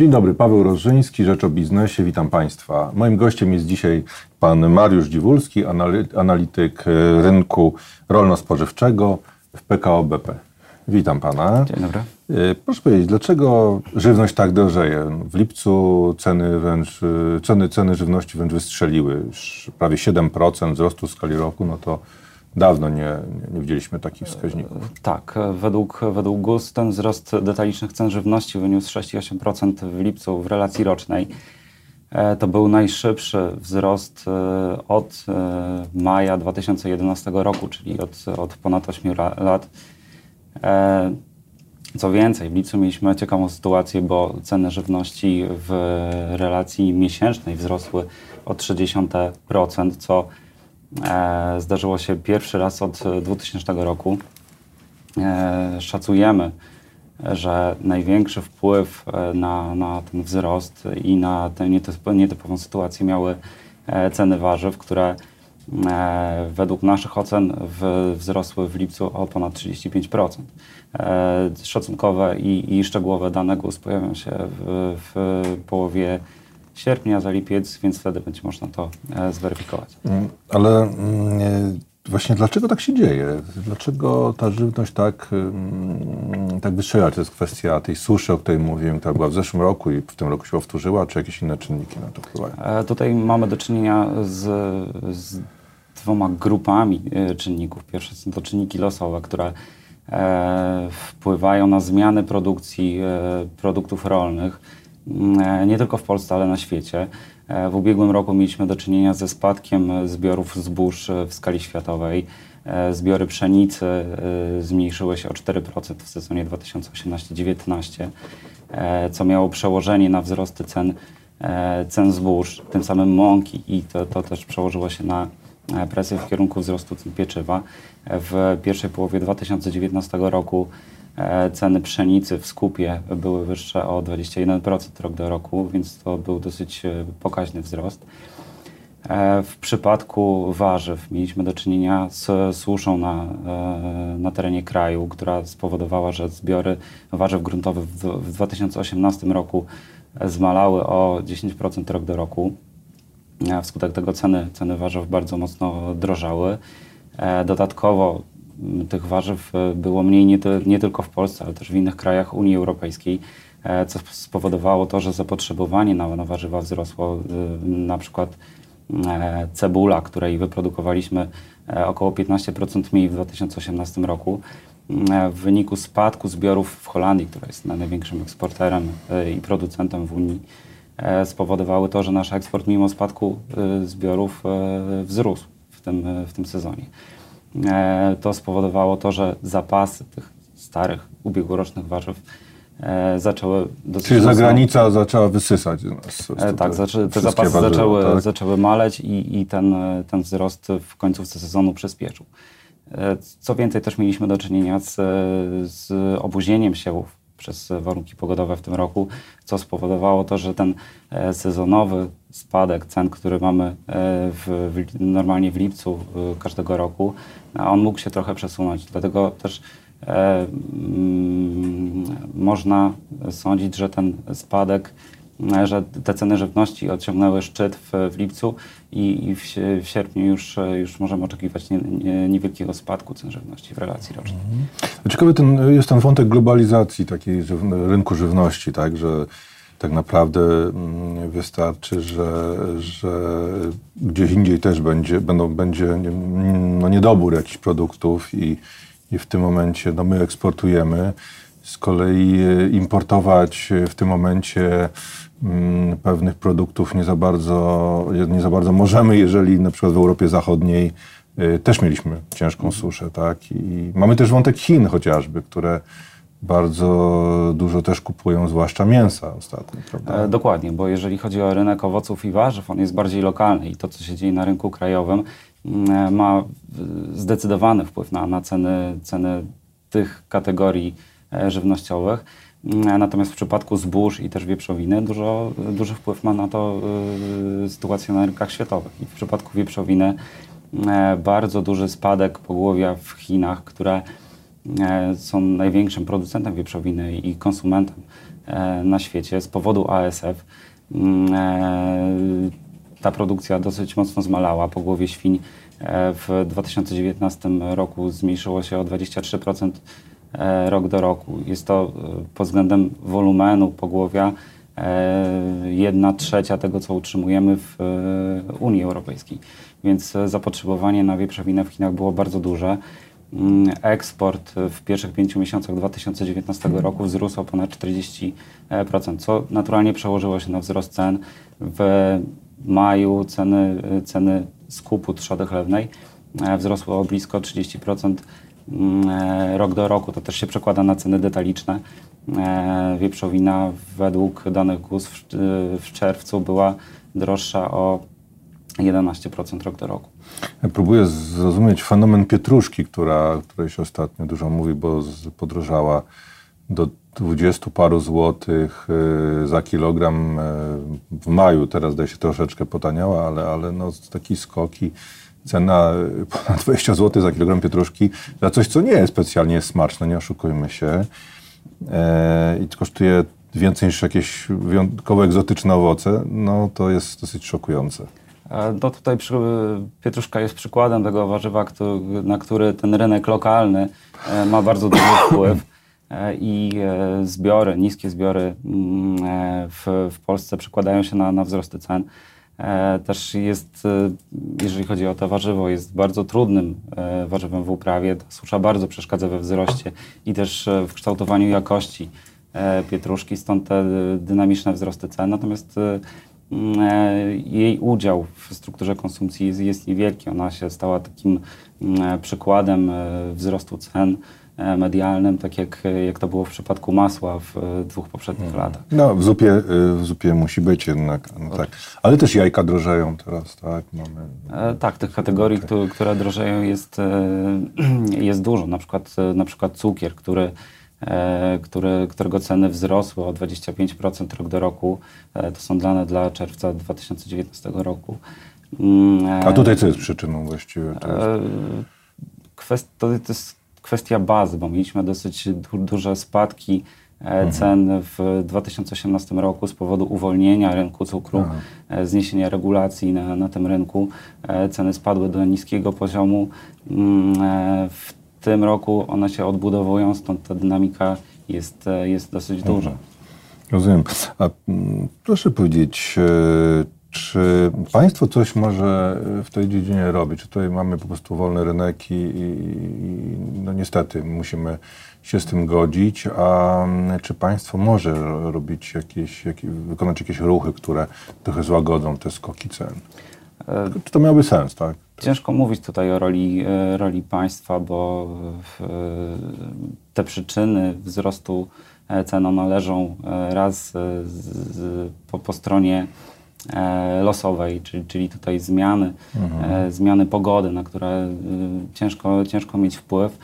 Dzień dobry, Paweł Rożyński, Rzecz o Biznesie, witam Państwa. Moim gościem jest dzisiaj pan Mariusz Dziwulski, analityk e, rynku rolno-spożywczego w PKO BP. Witam Pana. Dzień dobry. E, proszę powiedzieć, dlaczego żywność tak drożeje? W lipcu ceny, wręcz, ceny, ceny żywności wręcz wystrzeliły. Prawie 7% wzrostu w skali roku, no to Dawno nie, nie widzieliśmy takich wskaźników. Tak, według, według GUS ten wzrost detalicznych cen żywności wyniósł 6,8% w lipcu w relacji rocznej. E, to był najszybszy wzrost e, od e, maja 2011 roku, czyli od, od ponad 8 lat. Co więcej, w lipcu mieliśmy ciekawą sytuację, bo ceny żywności w relacji miesięcznej wzrosły o 0,3%, co zdarzyło się pierwszy raz od 2000 roku. E, szacujemy, że największy wpływ e, na, na ten wzrost i na tę nietypową sytuację miały ceny warzyw, które według naszych ocen wzrosły w lipcu o ponad 35%. Szacunkowe i, i szczegółowe dane GUS pojawią się w, w połowie sierpnia za lipiec, więc wtedy będzie można to e, zweryfikować. Mm, ale mm, właśnie dlaczego tak się dzieje? Dlaczego ta żywność tak, mm, tak wystrzela? To jest kwestia tej suszy, o której mówiłem, która była w zeszłym roku i w tym roku się powtórzyła, czy jakieś inne czynniki na to wpływają? E, tutaj mamy do czynienia z, z dwoma grupami e, czynników. Pierwsze są to czynniki losowe, które wpływają na zmiany produkcji produktów rolnych nie tylko w Polsce, ale na świecie. E, w ubiegłym roku mieliśmy do czynienia ze spadkiem zbiorów zbóż w skali światowej. E, zbiory pszenicy zmniejszyły się o 4% w sezonie 2018-2019, co miało przełożenie na wzrosty cen, cen zbóż, tym samym mąki i to, to też przełożyło się na presję w kierunku wzrostu cen pieczywa. W pierwszej połowie 2019 roku E, ceny pszenicy w skupie były wyższe o 21% rok do roku, więc to był dosyć e, pokaźny wzrost. E, w przypadku warzyw mieliśmy do czynienia z suszą na, na terenie kraju, która spowodowała, że zbiory warzyw gruntowych w 2018 roku zmalały o 10% rok do roku. Wskutek tego ceny, ceny warzyw bardzo mocno drożały. Dodatkowo tych warzyw e, było mniej nie, nie, tylko w Polsce, ale też w innych krajach Unii Europejskiej, e, co spowodowało to, że zapotrzebowanie na, na warzywa wzrosło. E, na przykład cebula, której wyprodukowaliśmy około 15% mniej w 2018 roku, w wyniku spadku zbiorów w Holandii, która jest największym eksporterem i producentem w Unii, spowodowały to, że nasz eksport mimo spadku zbiorów wzrósł w tym, w tym sezonie. E, to spowodowało to, że zapasy tych starych, ubiegłorocznych warzyw e, zaczęły dosyć Czyli zagranica zaczęła wysysać nas. E, tak, zaczę, te zapasy warzywa, zaczęły, tak? zaczęły maleć i, i ten, ten wzrost w końcówce sezonu przyspieszył. Co więcej, też mieliśmy do czynienia z, z obuzieniem siewów przez warunki pogodowe w tym roku, co spowodowało to, że ten e, sezonowy spadek cen, który mamy e, w, w, normalnie w lipcu każdego roku, on mógł się trochę przesunąć. Dlatego też e, mm, można sądzić, że ten spadek że te ceny żywności osiągnęły szczyt w, w lipcu i, i w, w, sierpniu już, już możemy oczekiwać nie, nie, niewielkiego spadku cen żywności w relacji rocznej. Mhm. Ciekawy ten, jest ten wątek globalizacji takiej rynku żywności, tak, że tak naprawdę mm, wystarczy, że, że gdzieś indziej też będzie, będą, będzie no, niedobór jakichś produktów i, i w tym momencie no, my eksportujemy. Z kolei e, importować w tym momencie pewnych produktów nie za bardzo, nie za bardzo możemy, jeżeli na przykład w Europie Zachodniej y, też mieliśmy ciężką mhm. suszę, tak? I mamy też wątek Chin chociażby, które bardzo dużo też kupują, zwłaszcza mięsa ostatnio, prawda? E, dokładnie, bo jeżeli chodzi o rynek owoców i warzyw, on jest bardziej lokalny i to, co się dzieje na rynku krajowym, mm, e, ma zdecydowany wpływ na, na ceny, ceny tych kategorii e, żywnościowych. Natomiast w przypadku zbóż i też wieprzowiny dużo, duży wpływ ma na to y, sytuacja na rynkach światowych. I w przypadku wieprzowiny y, bardzo duży spadek pogłowia w Chinach, które y, są największym producentem wieprzowiny i konsumentem na świecie z powodu ASF. Mm, ta produkcja dosyć mocno zmalała. Po głowie świń w 2019 roku zmniejszyło się o 23% rok do roku. Jest to pod względem wolumenu pogłowia jedna trzecia tego, co utrzymujemy w Unii Europejskiej. Więc zapotrzebowanie na wieprzowinę w Chinach było bardzo duże. Mm, eksport w pierwszych pięciu miesiącach 2019 roku wzrósł o ponad 40%, co naturalnie przełożyło się na wzrost cen. W maju ceny, ceny skupu trzody chlewnej e, wzrosły o blisko 30% mm, e, rok do roku. To też się przekłada na ceny detaliczne. E, wieprzowina według danych GUS w, w czerwcu była droższa o 11% rok do roku. Ja próbuję zrozumieć fenomen pietruszki, która, której się ostatnio dużo mówi, bo podrożała do 20 paru złotych y, za kilogram y, w maju. Teraz daje się troszeczkę potaniała, ale, ale no, taki skoki. Cena y, ponad 20 zł za kilogram pietruszki za coś, co nie jest specjalnie smaczne, nie oszukujmy się. E, I kosztuje więcej niż jakieś wyjątkowo egzotyczne owoce, no to jest dosyć szokujące. No tutaj przy, pietruszka jest przykładem tego warzywa, na który ten rynek lokalny e, ma bardzo duży wpływ i e, zbiory, niskie zbiory mm, w, w Polsce przekładają się na, na wzrosty cen. Też jest, jeżeli chodzi o to warzywo, jest bardzo trudnym warzywem w uprawie. Ta susza bardzo przeszkadza we wzroście i też w kształtowaniu jakości pietruszki, stąd te dynamiczne wzrosty cen. Natomiast Mm, e, jej udział w strukturze konsumpcji jest, niewielki. Ona się stała takim mm, przykładem e, wzrostu cen e, medialnym, tak jak, jak to było w przypadku masła w dwóch poprzednich mhm. latach. No, w zupie, w zupie musi być jednak, no tak. Ale też jajka drożeją teraz, tak? Mamy... E, tak, tych kategorii, które, które drożeją jest, jest dużo. Na przykład, na przykład cukier, który E, który, którego ceny wzrosły o 25% rok do roku. E, to są dane dla czerwca 2019 roku. Mm, e, A tutaj co jest przyczyną właściwie? To jest... Kwest, to jest kwestia bazy, bo mieliśmy dosyć duże spadki mhm. cen w 2018 roku z powodu uwolnienia rynku cukru, Aha. zniesienia regulacji na, na tym rynku. Ceny spadły do niskiego poziomu. Mm, w tym roku one się odbudowują, stąd ta dynamika jest, e, jest dosyć mhm. duża. Rozumiem. A mm, proszę powiedzieć, e, czy państwo coś może w tej dziedzinie robić? Czy tutaj mamy po prostu wolny rynek i, i no niestety musimy się z tym godzić, a czy państwo może robić jakieś, jakieś wykonać jakieś ruchy, które trochę złagodzą te skoki cen? E, czy to miałby sens, tak? Ciężko mówić tutaj o roli, e, roli państwa, bo te przyczyny wzrostu e, cen należą raz po, po, stronie losowej, czyli, czyli tutaj zmiany, mhm. zmiany pogody, na które ciężko, ciężko mieć wpływ.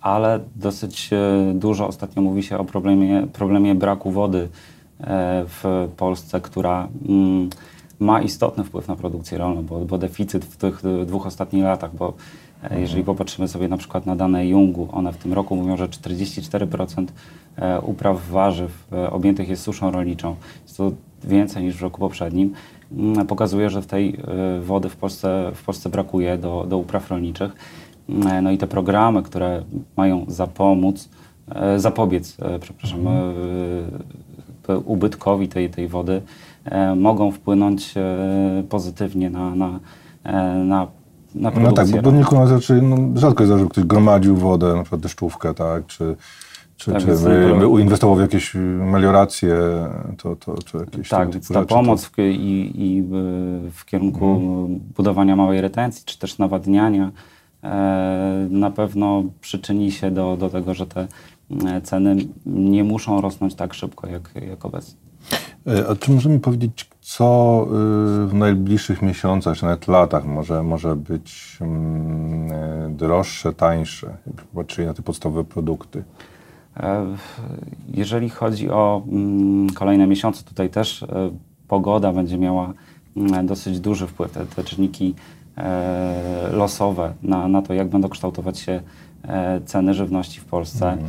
Ale dosyć dużo ostatnio mówi się o problemie, problemie braku wody w Polsce, która mm, ma istotny wpływ na produkcję rolną, bo, bo deficyt w tych dwóch ostatnich latach, bo e. jeżeli popatrzymy sobie na przykład na dane Jungu, one w tym roku mówią, że 44% e, upraw warzyw e, objętych jest suszą rolniczą. Jest to więcej niż w roku poprzednim. Mm, pokazuje, że w tej wody w Polsce, w Polsce brakuje do, do upraw rolniczych. Mm, no i te programy, które mają zapomóc, zapobiec, przepraszam, mhm. ubytkowi tej, tej wody, E, mogą wpłynąć e, pozytywnie na, na, e, na na no tak, bo, bo nikogo znaczy, no, rzadko jest, że ktoś gromadził wodę, na przykład deszczówkę, tak, czy, czy, tak, czy my, my inwestował w jakieś melioracje, to, to, czy jakieś Tak, więc ta pomoc to... w, i, i w kierunku hmm. budowania małej retencji, czy też nawadniania e, na pewno przyczyni się do, do tego, że te ceny nie muszą rosnąć tak szybko, jak, jak obecnie. E, a czy możemy powiedzieć, co y, w najbliższych miesiącach, czy nawet latach może, może być mm, e, droższe, tańsze, czyli na te podstawowe produkty? E, jeżeli chodzi o mm, kolejne miesiące, tutaj też pogoda będzie miała mm, dosyć duży wpływ. Te, te czynniki losowe na, na to, jak będą kształtować się ceny żywności w Polsce. Mhm.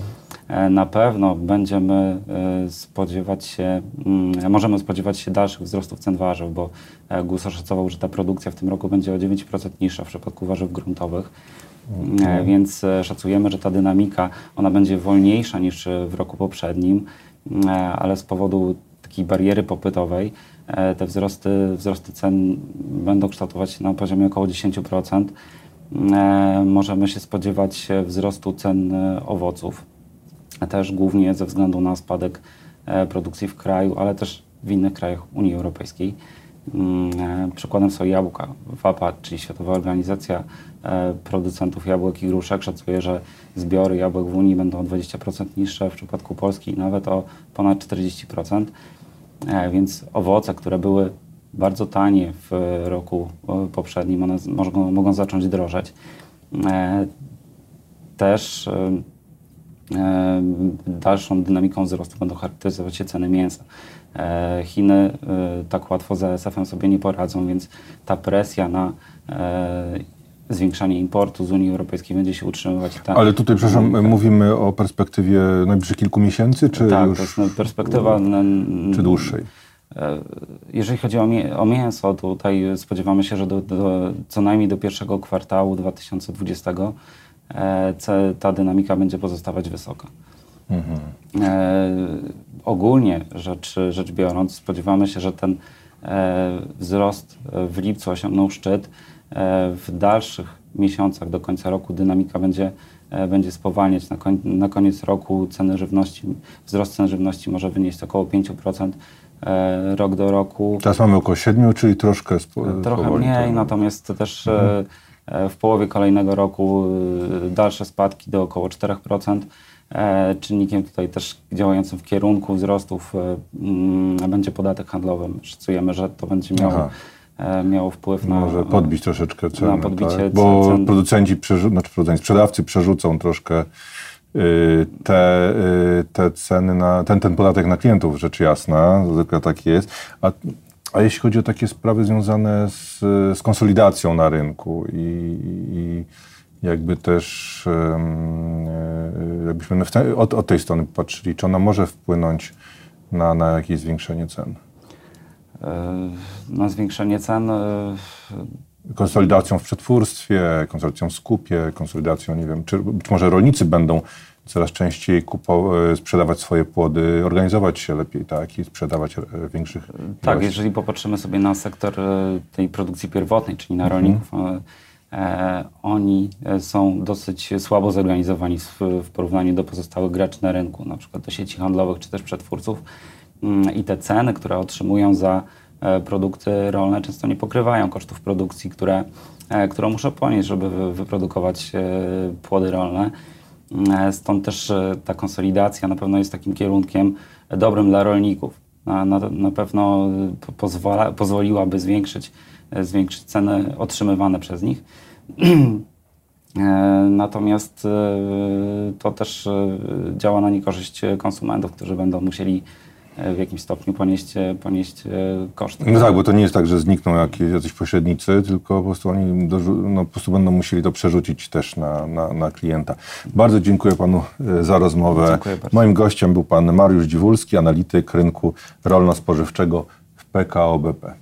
E, Na pewno będziemy e, spodziewać się, mm, możemy spodziewać się dalszych wzrostów cen warzyw, bo e, GUS oszacował, że ta produkcja w tym roku będzie o 9% niższa w przypadku warzyw gruntowych. E, Więc szacujemy, że ta dynamika ona będzie wolniejsza niż w roku poprzednim, e, ale z powodu takiej bariery popytowej te wzrosty, wzrosty cen będą kształtować się na poziomie około 10%. E, Możemy się spodziewać wzrostu cen owoców też głównie ze względu na spadek e, produkcji w kraju, ale też w innych krajach Unii Europejskiej. Mm, e, Przykładem są jabłka. WAPA, czyli Światowa Organizacja e, Producentów Jabłek i Gruszek, szacuje, że zbiory jabłek w Unii będą o 20% niższe, w przypadku Polski nawet o ponad 40%. E, Więc owoce, które były bardzo tanie w roku poprzednim, one mogą, mogą zacząć drożeć. Też dalszą dynamiką wzrostu będą charakteryzować się ceny mięsa. E, Chiny e, tak łatwo z ASF-em sobie nie poradzą, więc ta presja na e, zwiększanie importu z Unii Europejskiej będzie się utrzymywać. Ta, Ale tutaj, przepraszam, mówimy o perspektywie najbliższych kilku miesięcy, czy tak, już no, perspektywa czy dłuższej? E, Jeżeli chodzi o, o mięso, tutaj spodziewamy się, że do, do, co najmniej do pierwszego kwartału 2020 e, ce- ta dynamika będzie pozostawać wysoka. E, ogólnie rzecz, rzecz biorąc, spodziewamy się, że ten e, wzrost e, w lipcu osiągnął szczyt. E, w dalszych miesiącach do końca roku dynamika będzie, e, będzie spowalniać. Na, koń, na koniec roku ceny żywności, wzrost cen żywności może wynieść około 5% e, rok do roku. Teraz mamy około 7, czyli troszkę spo, Trochę mniej, to- natomiast też e, e, w połowie kolejnego roku e, dalsze spadki do około 4%. E, Czynnikiem tutaj też działającym w kierunku wzrostów e, mm, będzie podatek handlowy. Szacujemy, że to będzie miało, Aha. e, miało wpływ na... Może podbić troszeczkę podbicie tak? bo cen. producenci, przerzu- znaczy producenci, sprzedawcy przerzucą troszkę y, te, y, te ceny na, ten, ten podatek na klientów, rzecz jasna, zwykle tak jest. A, a jeśli chodzi o takie sprawy związane z, z konsolidacją na rynku i, i jakby też y, jakbyśmy od, od tej strony patrzyli, czy ona może wpłynąć na, na jakieś zwiększenie cen? e, na zwiększenie cen. e, konsolidacją w przetwórstwie, konsolidacją w skupie, konsolidacją, nie wiem, czy być może rolnicy będą coraz częściej kupo- e, sprzedawać swoje płody, organizować się lepiej, tak, i sprzedawać e, większych Tak, ilości. jeżeli popatrzymy sobie na sektor e, tej produkcji pierwotnej, czyli na rolników, e, oni są dosyć słabo zorganizowani w, w porównaniu do pozostałych graczy na rynku, na przykład do sieci handlowych czy też przetwórców. Mm, I te ceny, które otrzymują za produkty rolne, często nie pokrywają kosztów produkcji, które, którą muszą ponieść, żeby wy- wyprodukować płody rolne. E, Stąd też e, ta konsolidacja na pewno jest takim kierunkiem dobrym dla rolników. Na, na, na pewno e, po- pozwala, pozwoliłaby zwiększyć, zwiększyć ceny otrzymywane przez nich. Natomiast to też działa na niekorzyść konsumentów, którzy będą musieli w jakimś stopniu ponieść, e, ponieść e, koszty. No tak, bo to nie jest tak, że znikną jakieś, jacyś pośrednicy, tylko po prostu oni no, po prostu będą musieli to przerzucić też na, na, na klienta. Bardzo dziękuję panu e, za rozmowę. Moim gościem był pan Mariusz Dziwulski, analityk rynku rolno-spożywczego w PKO BP.